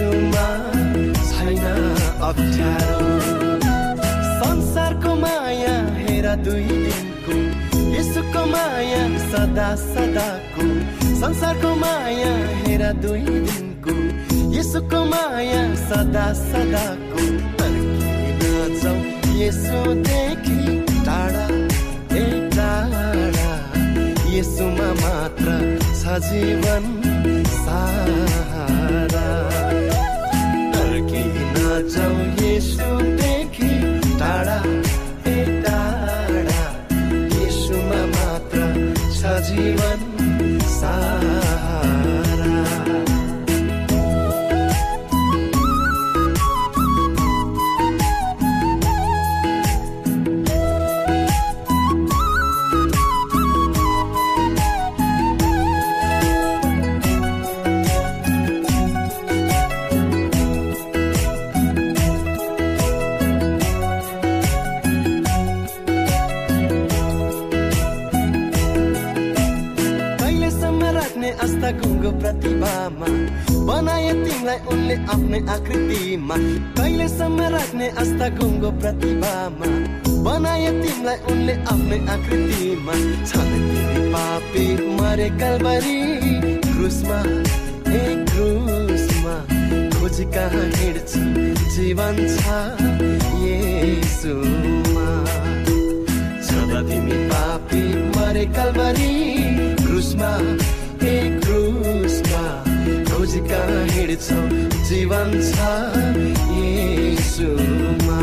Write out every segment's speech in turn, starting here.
यसुमा अप्ठ्यारो। संसारको माया हेर दुई दिनको यसुको माया सदा सदाको। संसारको माया हेर दुई दिनको यसुको माया सदा सदाको। तर्किन जाउँ टाढा ए टाढा। यसुमा मात्र छ जीवन। जाउँ यसुदेखि टाढा ए टाढा यसुमा मात्र छ जीवन प्रतिभामा बनाए तिमीलाई उनले आफ्नै आकृतिमा कहिलेसम्म राख्ने आस्था गुङ्गो प्रतिभामा बनाए तिमीलाई उनले आफ्नै आकृतिमा छन् पापी मरे कलबरी क्रुसमा ए क्रुसमा खोजी कहाँ हिँड्छु जीवन छ येसुमा छँदा तिमी पापी मरे कलबरी क्रुसमा क्रुसमा खोजीका हिँड्छौ जीवन छ येसुमा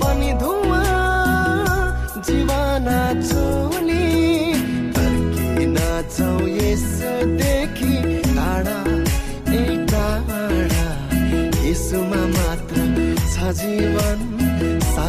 पनि धुवा जीवना चोली फर्किन जाउँ यसदेखि टाढा ए टाढा। यसोमा मात्र छ जीवन सा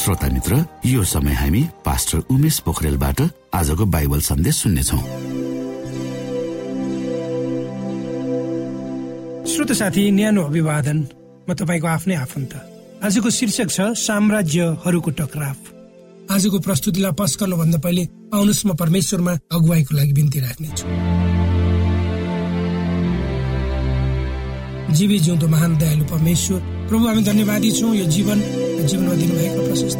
श्रोता मित्र यो समय हामी पास्टर उमेश पोखरेलबाट आजको बाइबल सन्देश सुन्नेछौ। श्रोत साथी न्यानो अभिवादन। म तपाईँको आफ्नै आफन्त। आजको शीर्षक छ साम्राज्यहरूको टकराव। आजको प्रस्तुतिलाई पस गर्नुभन्दा पहिले आउनुहोस् म परमेश्वरमा अगुवाईको लागि बिन्ती राख्नेछु। जीवी जिउँदो महान दयालु परमेश्वर प्रभु हामी धन्यवादी छौँ। यो जीवन जीवनमा दिनुभएको प्रशस्त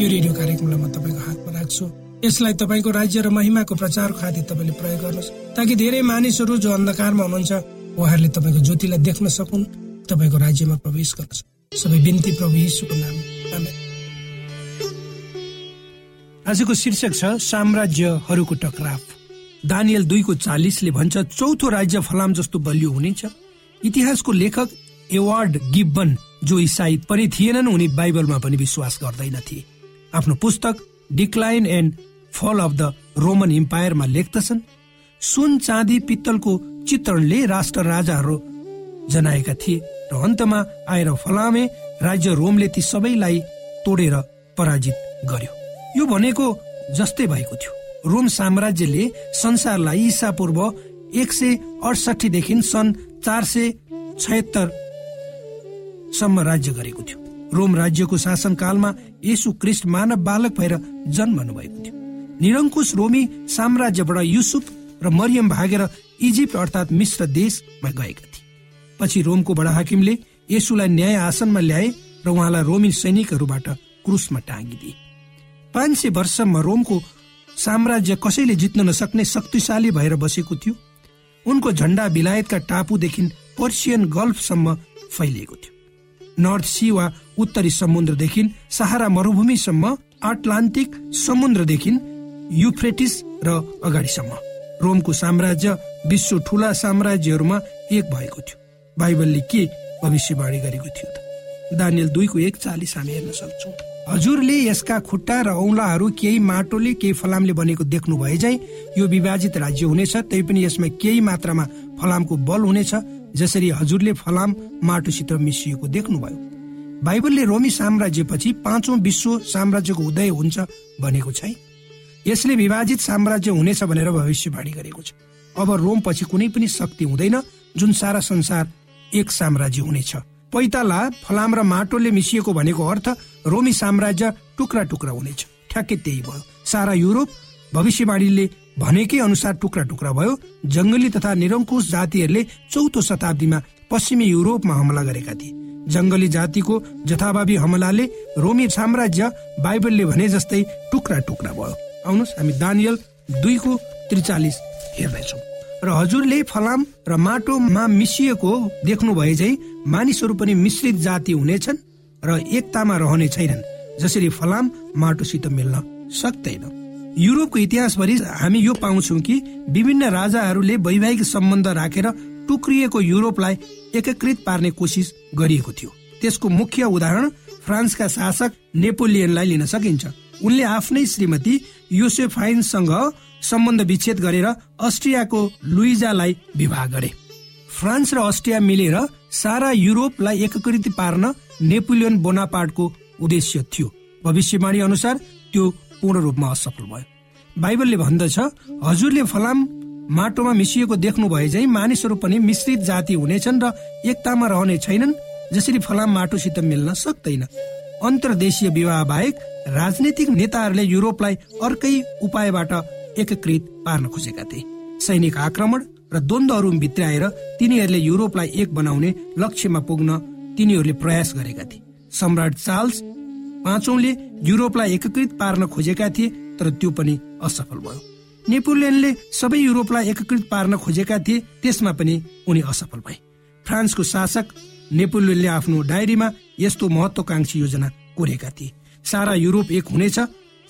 यो रेडियो कार्यक्रमलाई म तपाईँको हातमा राख्छु। यसलाई तपाईँको राज्य र महिमाको प्रचार खातिर तपाईँले प्रयोग गर्नुहोस्। ताकि धेरै मानिसहरू जो अन्धकारमा हुनुहुन्छ उहाँहरूले तपाईँको ज्योतिलाई देख्न सकुन् तपाईँको राज्यमा प्रवेश गर्न सबै बिन्ती प्रभु यीशुको नाम आजको शीर्षक छ साम्राज्यहरूको टकराव। दानियल दुईको चालिसले भन्छ चौथो राज्य फलाम जस्तो बलियो हुनेछ। इतिहासको लेखक एवार्ड गिब्बन जो इसाई पनि थिएनन् उनी बाइबलमा पनि विश्वास गर्दैनथे। आफ्नो पुस्तक decline and fall of the Roman इम्पायरमा लेख्दछन् सुन चाँदी पित्तलको चित्रणले राष्ट्र राजाहरू जनाएका थिए र अन्तमा आएर फलामे राज्य रोमले ती सबैलाई तोडेर पराजित गर्यो। यो भनेको जस्तै भएको थियो। रोम साम्राज्यले संसारलाई ईसा पूर्व एक सय अडसठीदेखि सन् चार सय छयत्तर सम्म राज्य गरेको थियो। रोम राज्यको शासनकालमा यसु क्रिस्ट मानव बालक भएर जन्मनु भएको थियो। निरङ्कुश रोमी साम्राज्यबाट युसुफ र मरियम भागेर इजिप्ट अर्थात् मिश्र देशमा गएका थिए। पछि रोमको बडा हाकिमले यसुलाई न्याय आसनमा ल्याए र उहाँलाई रोमी सैनिकहरूबाट क्रुसमा टाँगिदिए। पाँच सय वर्षमा रोमको साम्राज्य कसैले जित्न नसक्ने शक्तिशाली भएर बसेको थियो। उनको झण्डा बिलायतका टापुदेखि पर्सियन गल्फसम्म फैलिएको थियो। नर्थ सी वा उत्तरी समुद्रदेखि सहारा मरुभूमिसम्म अटलान्टिक समुद्रदेखि युफ्रेटिस र अगाडिसम्म। रोमको साम्राज्य विश्व ठुला साम्राज्यहरूमा एक भएको थियो। बाइबलले के भविष्यवाणी गरेको थियो त? दानियल दुईको एक चालिस हामी हेर्न सक्छौँ। हजुरले यसका खुट्टा र औलाहरू केही माटोले केही फलामले बनेको देख्नु भए चाहिँ यो विभाजित राज्य हुनेछ तैपनि यसमा केही मात्रामा फलामको बल हुनेछ जसरी हजुरले फलाम माटोसित मिसिएको देख्नुभयो। बाइबलले रोमी साम्राज्यपछि पाँचौं विश्व साम्राज्यको उदय हुन्छ भनेको छै यसले विभाजित साम्राज्य हुनेछ भनेर भविष्यवाणी गरेको छ। अब रोम पछि कुनै पनि शक्ति हुँदैन जुन सारा संसार एक साम्राज्य हुनेछ। पैताला फलाम र माटोले मिसिएको भनेको अर्थ रोमी साम्राज्य टुक्रा टुक्रा हुनेछ। ठ्याक्कै त्यही भयो। सारा युरोप भविष्यवाणीले भनेकै अनुसार टुक्रा टुक्रा भयो। जङ्गली तथा निरङ्कुश जातिहरूले चौथो शताब्दीमा पश्चिमी युरोपमा हमला गरेका थिए। जङ्गली जातिको जथाभावी हमलाले रोमी साम्राज्य बाइबलले भने जस्तै टुक्रा टुक्रा भयो। आउनुहोस् हामी दानियल दुईको त्रिचालिस हेर्दैछौँ र हजुरले फलाम र माटोमा मिसिएको देख्नु भए चाहिँ मानिसहरू पनि मिश्रित जाति हुनेछन् र एकतामा रहने छैनन् जसरी फलाम माटोसित मिल्न सक्दैन युरोपको इतिहासभरि हामी यो पाउँछौ कि विभिन्न राजाहरूले वैवाहिक सम्बन्ध राखेर टुक्रिएको युरोपलाई एकीकृत पार्ने कोसिस गरिएको थियो। त्यसको मुख्य उदाहरण फ्रान्सका शासक नेपोलियनलाई लिन सकिन्छ। उनले आफ्नै श्रीमती योसेफाइनसँग सम्बन्ध विच्छेद गरेर अस्ट्रियाको लुइजालाई विवाह गरे। फ्रान्स र अस्ट्रिया मिलेर सारा युरोपलाई एकीकृत पार्न नेपोलियन बोनापार्टको उद्देश्य थियो। भविष्यवाणी अनुसार त्यो पूर्ण रूपमा असफल भयो। बाइबलले भन्दछ हजुरले फलाम माटोमा मिसिएको देख्नु भए चाहिँ मानिसहरू पनि मिश्रित जाति हुनेछन् र एकतामा रहने छैनन् जसरी फलाम माटोसित मिल्न सक्दैन। अन्तर्देशीय विवाह बाहेक राजनीतिक नेताहरूले युरोपलाई अर्कै उपायबाट एकीकृत पार्न खोजेका थिए। सैनिक आक्रमण र द्वन्द्वहरू भित्राएर तिनीहरूले युरोपलाई एक बनाउने लक्ष्यमा पुग्न तिनीहरूले प्रयास गरेका थिए। सम्राट चार्ल्स पाँचौंले युरोपलाई एकीकृत पार्न खोजेका थिए तर त्यो पनि असफल भयो। नेपोलियनले सबै युरोपलाई एकीकृत पार्न खोजेका थिए त्यसमा पनि उनी असफल भए। फ्रान्सको शासक नेपोलियनले आफ्नो डायरीमा यस्तो महत्वकांक्षी योजना कोरेका थिए। सारा युरोप एक हुनेछ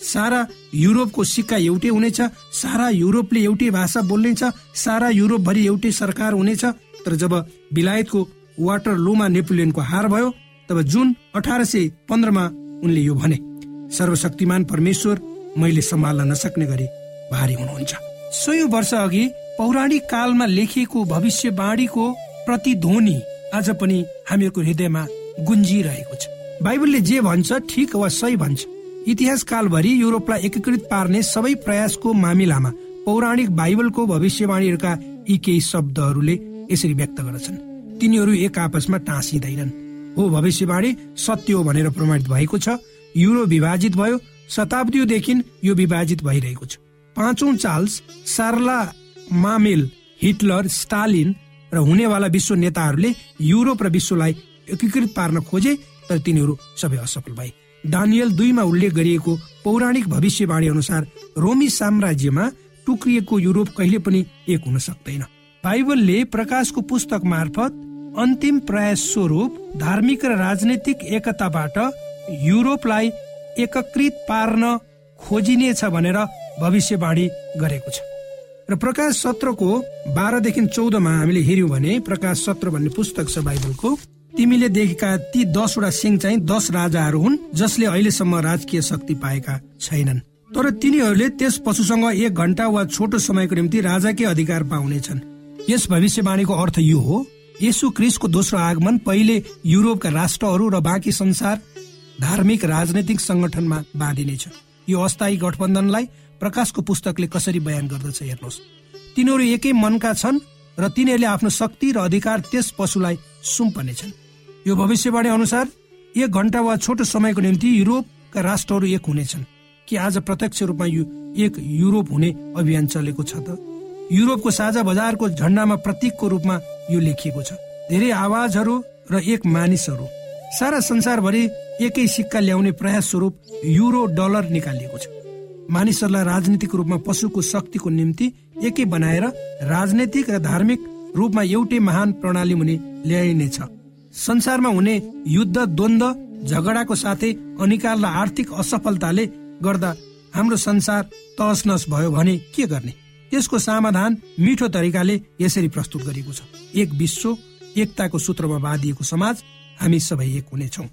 सारा युरोपको सिक्का एउटै हुनेछ सारा युरोपले एउटै भाषा बोल्नेछ सारा युरोपभरि एउटै सरकार हुनेछ। तर जब बिलायतको वाटर लोमा नेपोलियनको हार भयो तब जुन अठार सय पन्ध्रमा उनले यो भने सर्वशक्तिमान परमेश्वर मैले सम्हाल्न नसक्ने गरी भारी हुनुहुन्छ। सयौं वर्ष अघि पौराणिक कालमा लेखिएको भविष्यवाणीको प्रतिध्वनि आज पनि हामीहरूको हृदयमा गुन्जिरहेको छ। बाइबलले जे भन्छ ठिक वा सही भन्छ। इतिहास कालभरि युरोपलाई एकीकृत पार्ने सबै प्रयासको मामिलामा पौराणिक बाइबलको भविष्यवाणीहरूका यी केही शब्दहरूले यसरी व्यक्त गर्दछन्। तिनीहरू एक आपसमा टाँसिँदैनन्। हो भविष्यवाणी सत्य हो भनेर प्रमाणित भएको छ। युरो विभाजित भयो शताब्दीदेखि यो विभाजित भइरहेको छ। पाँचौं चार्ल्स सार्ला मामेल हिटलर स्टालिन र हुनेवाला विश्व नेताहरूले युरोप र विश्वलाई एकीकृत पार्न खोजे तर तिनीहरू सबै असफल भए। दानियल दुईमा उल्लेख गरिएको पौराणिक भविष्यवाणी अनुसार रोमी साम्राज्यमा टुक्रिएको युरोप कहिले पनि एक हुन सक्दैन। बाइबलले प्रकाशको पुस्तक मार्फत अन्तिम प्रयास स्वरूप धार्मिक र राजनैतिक एकताबाट युरोपलाई एकत्रित पार्न खोजिनेछ भनेर भविष्यवाणी गरेको छ। र प्रकाश सत्रको बाह्रदेखि चौधमा हामीले हेर्यौँ भने प्रकाश सत्र भन्ने पुस्तक छ बाइबलको। तिमीले देखेका ती दसवटा सिंह चाहिँ दस राजाहरू हुन् जसले अहिलेसम्म राजकीय शक्ति पाएका छैनन्। तर तिनीहरूले त्यस पशुसँग एक घण्टा वा छोटो समयको निम्ति राजाकै अधिकार पाउनेछन्। यस भविष्यवाणीको अर्थ यो हो यसु क्रिसको दोस्रो आगमन पहिले युरोपका राष्ट्रहरू र बाँकी संसार धार्मिक राजनैतिक संगठनमा बाँधिनेछ। यो अस्थायी गठबन्धनलाई प्रकाशको पुस्तकले कसरी बयान गर्दछ हेर्नुहोस्। तिनीहरू एकै मनका छन् र तिनीहरूले आफ्नो शक्ति र अधिकार त्यस पशुलाई सुम्पनेछन् यो भविष्यवाणी अनुसार एक घण्टा वा छोटो समयको निम्ति युरोपका राष्ट्रहरू एक हुनेछन्। कि आज प्रत्यक्ष रूपमा यो एक युरोप हुने अभियान चलेको छ त? युरोपको साझा बजारको झण्डामा प्रतीकको रूपमा यो लेखिएको छ। धेरै आवाजहरू र एक मानिसहरू। सारा संसारभरि एकै सिक्का ल्याउने प्रयास स्वरूप युरो डलर निकालिएको छ। मानिसहरूलाई राजनीतिक रूपमा पशुको शक्तिको निम्ति एकै बनाएर राजनैतिक र धार्मिक रूपमा एउटै महान प्रणाली मुनि ल्याइनेछ संसारमा हुने युद्ध द्वन्द झगडाको साथै अनिकाल र आर्थिक असफलताले गर्दा हाम्रो संसार तहस नस भयो भने के गर्ने? त्यसको समाधान मिठो तरिकाले यसरी प्रस्तुत गरिएको छ। एक विश्व एकताको सूत्रमा बाँधिएको समाज हामी सबै एक हुनेछौ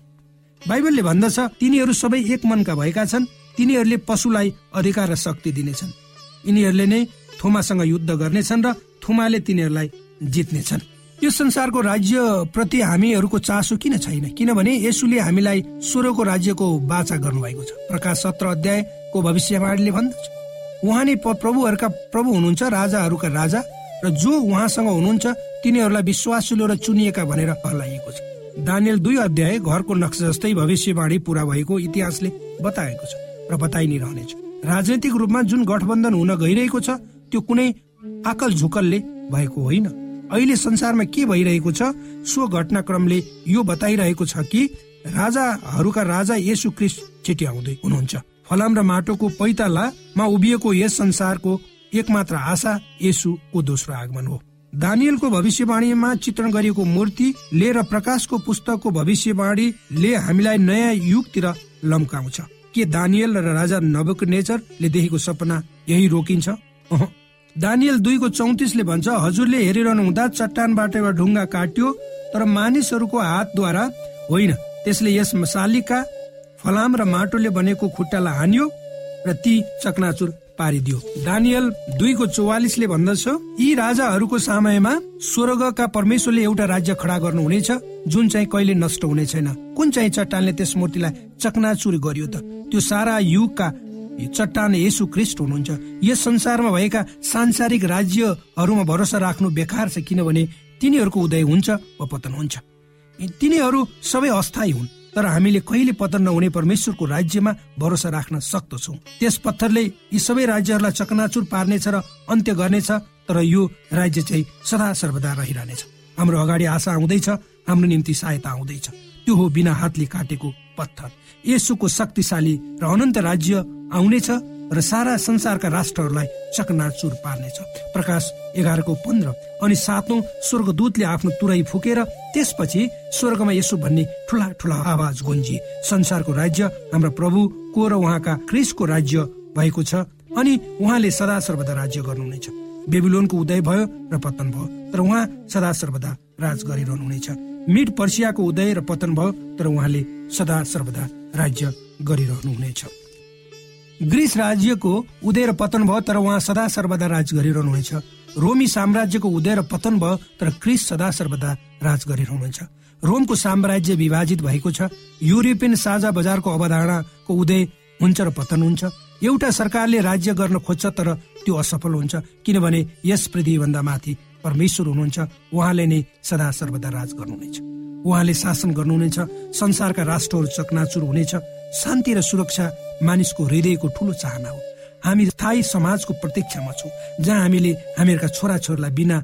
बाइबलले भन्दछ तिनीहरू सबै एक मनका भएका छन् तिनीहरूले पशुलाई अधिकार र शक्ति दिनेछन्। यिनीहरूले नै थुमासँग युद्ध गर्नेछन् र थुमाले तिनीहरूलाई जित्नेछन्। यो संसारको राज्य प्रति हामीहरूको चासो किन छैन? किनभने यसुले हामीलाई स्वरको राज्यको बाचा गर्नुभएको छ। प्रकाश सत्र अध्यायको भविष्यवाणीले भन्दछ। उहाँ नै प्रभुहरूका प्रभु हुनुहुन्छ राजाहरूका राजा र जो उहाँसँग हुनुहुन्छ तिनीहरूलाई विश्वासिलो र चुनिएका भनेर कहलाइएको छ। दानियल दुई अध्याय घरको नक्सा जस्तै भविष्यवाणी पूरा भएको इतिहासले बताएको छ र बताइ नै रहनेछ। राजनैतिक रूपमा जुन गठबन्धन हुन गइरहेको छ त्यो कुनै आकल झुकलले भएको होइन। अहिले संसारमा के भइरहेको छ सो घटनाक्रमले यो बताइरहेको छ कि राजाहरूका राजा येसु क्रिस्ट छिट्याउँदै हुनुहुन्छ। फलाम र माटोको पैतालामा उभिएको यस संसारको एकमात्र आशा यसुको दोस्रो आगमन हो। दानियलको भविष्यवाणीमा चित्रण गरिएको मूर्तिले र प्रकाशको पुस्तकको भविष्यवाणीले हामीलाई नयाँ युगतिर लम्काउँछ। के दानियल र राजा नबक नेचरले देखेको सपना यही रोकिन्छ? दानियल दुईको चौतिसले भन्छ हजुरले हेरिरहनु हुँदा चट्टानबाट एउटा ढुङ्गा काट्यो तर मानिसहरूको हातद्वारा होइन त्यसले यस शालिका फलाम र माटोले बनेको खुट्टालाई हान्यो र ती चकनाचुर पारिदियो। दानियल दुईको चौवालिसले भन्दछ यी राजाहरूको समयमा स्वर्गका परमेश्वरले एउटा राज्य खडा गर्नुहुनेछ जुन चाहिँ कहिले नष्ट हुने छैन। कुन चाहिँ चट्टानले त्यस मूर्तिलाई चकनाचुर गरियो त? त्यो सारा युगका चट्टान यसु क्रिस्ट हुनुहुन्छ। यस संसारमा भएका सांसारिक राज्यहरूमा भरोसा राख्नु बेकार छ किनभने तिनीहरूको उदय हुन्छ वा पतन हुन्छ। तिनीहरू सबै अस्थायी हुन्। तर हामीले कहिले पतन नहुने परमेश्वरको राज्यमा भरोसा राख्न सक्दछौ। त्यस पत्थरले यी सबै राज्यहरूलाई चकनाचुर पार्नेछ र अन्त्य गर्नेछ तर यो राज्य चाहिँ सदा सर्वदा रहिरहनेछ। हाम्रो अगाडि आशा आउँदैछ हाम्रो निम्ति सहायता आउँदैछ। त्यो हो बिना हातले काटेको पत्थर। यसुको शक्तिशाली र अनन्त राज्य आउनेछ र सारा संसारका राष्ट्रहरूलाई चकनाचुर पार्नेछ। प्रकाश एघारको पन्ध्र। अनि सातौं स्वर्गदूतले आफ्नो तुरै फुकेर त्यसपछि स्वर्गमा यसो भन्ने ठुला ठुला आवाज गुन्जी संसारको राज्य हाम्रा प्रभुको र उहाँका क्रिसको राज्य भएको छ अनि उहाँले सदा सर्वदा राज्य गर्नुहुनेछ। बेबिलोनको उदय भयो र पतन भयो तर उहाँ सदा सर्वदा राज गरिरहनुहुनेछ। मिड पर्सियाको उदय र पतन भयो तर उहाँले सदा सर्वदा राज्य गरिरहनुहुनेछ। ग्रिस राज्यको उदय र पतन भयो तर उहाँ सदा सर्वदा राज गरिरहनुहुनेछ। रोमी साम्राज्यको उदय र पतन भयो तर क्रिस सदा सर्वदा राज गरिरहनुहुन्छ रोमको साम्राज्य विभाजित भएको छ। युरोपियन साझा बजारको अवधारणाको उदय हुन्छ र पतन हुन्छ। एउटा सरकारले राज्य गर्न खोज्छ तर त्यो असफल हुन्छ। किनभने यस पृथ्वीभन्दा माथि परमेश्वर हुनुहुन्छ। उहाँले नै सदा सर्वदा राज गर्नुहुनेछ। उहाँले शासन गर्नुहुनेछ। संसारका राष्ट्रहरू चकनाचुर हुनेछ। शान्ति र सुरक्षा मानिसको हृदयको ठुलो चाहना हो। हामी स्थायी समाजको प्रतीक्षामा छौँ जहाँ हामीले हामीहरूका छोराछोरीलाई बिना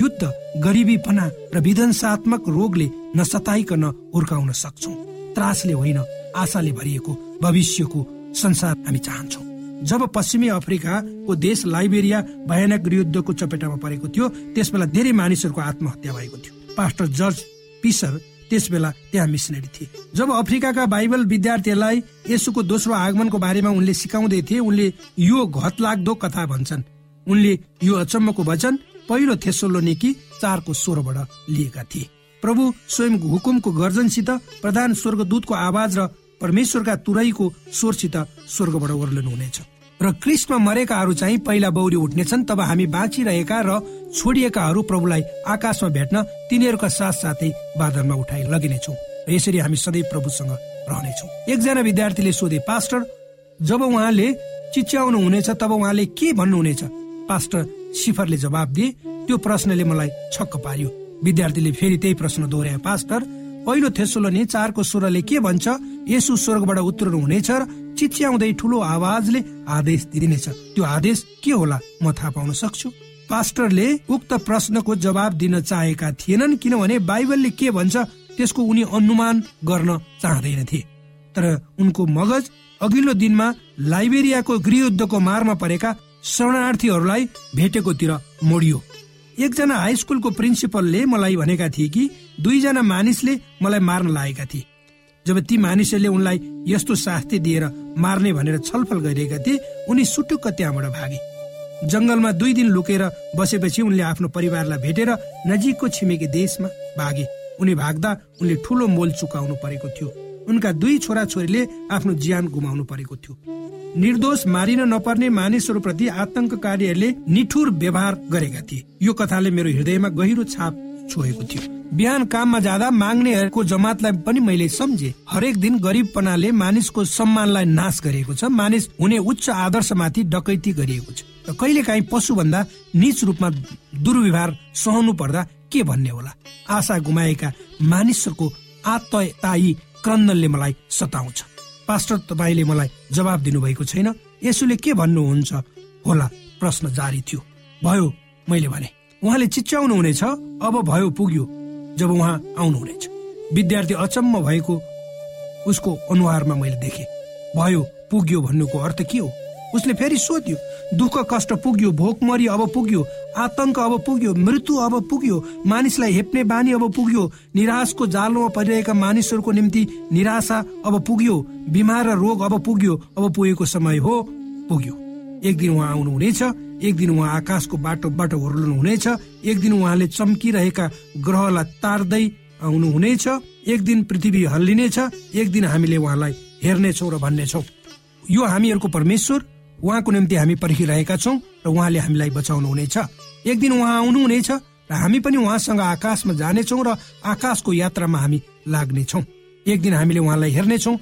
युद्ध गरिबीपना र विध्वंसात्मक रोगले नसताइकन हुर्काउन सक्छौ। त्रासले होइन आशाले भरिएको भविष्यको संसार हामी चाहन्छौ। जब पश्चिमी अफ्रिकाको देश लाइबेरिया भयानक युद्धको चपेटामा परेको थियो त्यस बेला धेरै मानिसहरूको आत्महत्या भएको थियो। पास्टर जर्ज पिसर त्यस बेला त्यहाँ मिसनरी थिए। जब अफ्रिकाका बाइबल विद्यार्थीहरूलाई यसुको दोस्रो आगमनको बारेमा उनले सिकाउँदै थिए उनले यो घत लाग्दो कथा भन्छन्। उनले यो अचम्मको वचन पहिलो थेसोलोनिकी चारको स्वरबाट लिएका थिए। प्रभु स्वयं हुकुमको गर्जनसित प्रधान स्वर्गदूतको आवाज र परमेश्वरका तुरैको स्वरसित स्वर्गबाट ओर्लनु हुनेछ। र क्रिस्टमा मरेकाहरू चाहिँ पहिला बौरी उठ्नेछन् तब हामी बाँचिरहेका र छोडिएकाहरू प्रभुलाई आकाशमा भेट्न तिनीहरूका साथ साथै बादलमा उठाइ लगिनेछौ। र यसरी हामी सधैँ प्रभुसँग रहनेछौ। एकजना विद्यार्थीले सोधे पास्टर जब उहाँले चिच्याउनु हुनेछ तब उहाँले के भन्नुहुनेछ? पास्टर सिफरले जवाब दिए त्यो प्रश्नले मलाई छक्क पार्यो। विद्यार्थीले फेरि त्यही प्रश्न दोहोऱ्याए पास्टर पहिलो थेसोलो चारको स्वरले के भन्छ? यसु स्वर्गबाट उत्रनु हुनेछ र चिच्याउँदै ठुलो आवाजले आदेश दिनेछ। त्यो आदेश के होला म थाहा पाउन सक्छु? पास्टरले उक्त प्रश्नको जवाब दिन चाहेका थिएनन् किनभने बाइबलले के भन्छ त्यसको उनी अनुमान गर्न चाहँदैनथे। तर उनको मगज अघिल्लो दिनमा लाइबेरियाको गृहयुद्धको मारमा परेका शरणार्थीहरूलाई भेटेकोतिर मोडियो। एकजना हाई स्कुलको प्रिन्सिपलले मलाई भनेका थिए कि दुईजना मानिसले मलाई मार्न लागेका थिए। जब ती मानिसहरूले उनलाई यस्तो शास्ति दिएर मार्ने भनेर छलफल गरिरहेका थिए उनी सुटुक्क त्यहाँबाट भागे। जंगलमा दुई दिन लुकेर बसेपछि उनले आफ्नो परिवारलाई भेटेर नजिकको छिमेकी देशमा भागे। उनी भाग्दा उनले ठुलो मोल चुकाउनु परेको थियो। उनका दुई छोरा छोरीले आफ्नो ज्यान गुमाउनु परेको थियो। निर्दोष मारिन नपर्ने मानिसहरूप्रति आतंककारीहरूले निठुर व्यवहार गरेका थिए। यो कथाले मेरो हृदयमा गहिरो छाप छोएको थियो। बिहान काममा जाँदा माग्नेहरूको जमातलाई पनि मैले सम्झे। हरेक दिन गरिबपनाले मानिसको सम्मानलाई नाश गरिएको छ। मानिस हुने उच्च आदर्शमाथि डकैती गरिएको छ। र कहिले काहीँ पशु भन्दा निच रूपमा दुर्व्यवहार सहनु पर्दा के भन्ने होला? आशा गुमाएका मानिसहरूको आत्मतायी क्रन्दनले मलाई सताउँछ। पास्टर तपाईँले मलाई जवाब दिनुभएको छैन। यसोले के भन्नुहुन्छ होला? प्रश्न जारी थियो। भयो मैले भने। उहाँले चिच्याउनु हुनेछ अब भयो पुग्यो जब उहाँ आउनुहुनेछ। विद्यार्थी अचम्म भएको उसको अनुहारमा मैले देखेँ। भयो पुग्यो भन्नुको अर्थ के हो? उसले फेरि सोध्यो दुःख कष्ट पुग्यो भोकमरी अब पुग्यो आतंक अब पुग्यो मृत्यु अब पुग्यो मानिसलाई हेप्ने बानी अब पुग्यो निराशको जालोमा परिरहेका मानिसहरूको निम्ति निराशा अब पुग्यो बिमार र रोग अब पुग्यो अब पुगेको समय हो पुग्यो। एक दिन उहाँ आउनुहुनेछ एक दिन उहाँ आकाशको बाटोबाट होर्लनु हुनेछ एक दिन उहाँले चम्किरहेका ग्रहलाई तार्दै आउनुहुनेछ। एक दिन पृथ्वी हल्लिनेछ। एक दिन हामीले उहाँलाई हेर्नेछौँ र भन्नेछौँ। यो हामीहरूको परमेश्वर उहाँको निम्ति हामी पर्खिरहेका छौँ र उहाँले हामीलाई बचाउनु हुनेछ एक दिन उहाँ आउनुहुनेछ र हामी पनि उहाँसँग आकाशमा जानेछौँ र आकाशको यात्रामा हामी लाग्नेछौँ। एक दिन हामीले उहाँलाई हेर्नेछौँ।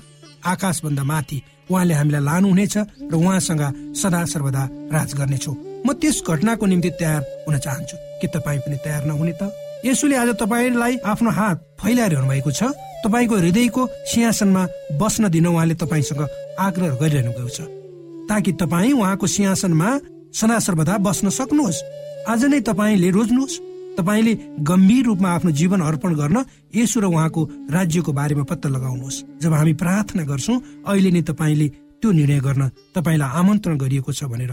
आकाशभन्दा माथि उहाँले हामीलाई लानुहुनेछ र उहाँसँग सदा सर्वदा राज गर्नेछौँ। म त्यस घटनाको निम्ति तयार हुन चाहन्छु। के तपाईँ पनि तयार नहुने त? यसोले आज तपाईँलाई आफ्नो हात फैलाइरहनु भएको छ। तपाईँको हृदयको सिंहासनमा बस्न दिन उहाँले तपाईँसँग आग्रह गरिरहनु भएको छ। ताकि तपाईँ उहाँको सिंहासनमा सदा सर्वदा बस्न सक्नुहोस्। आज नै तपाईँले रोज्नुहोस्। तपाईँले गम्भीर रूपमा आफ्नो जीवन अर्पण गर्न यसो र उहाँको राज्यको बारेमा पत्ता लगाउनुहोस्। जब हामी प्रार्थना गर्छौँ अहिले नै तपाईँले त्यो निर्णय गर्न तपाईँलाई आमन्त्रण गरिएको छ भनेर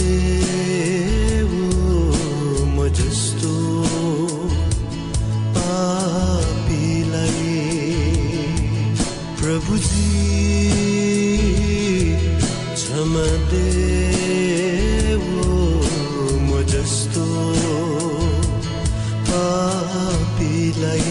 प्रभुजी क्षमा देवो म जस्तो पापीलाई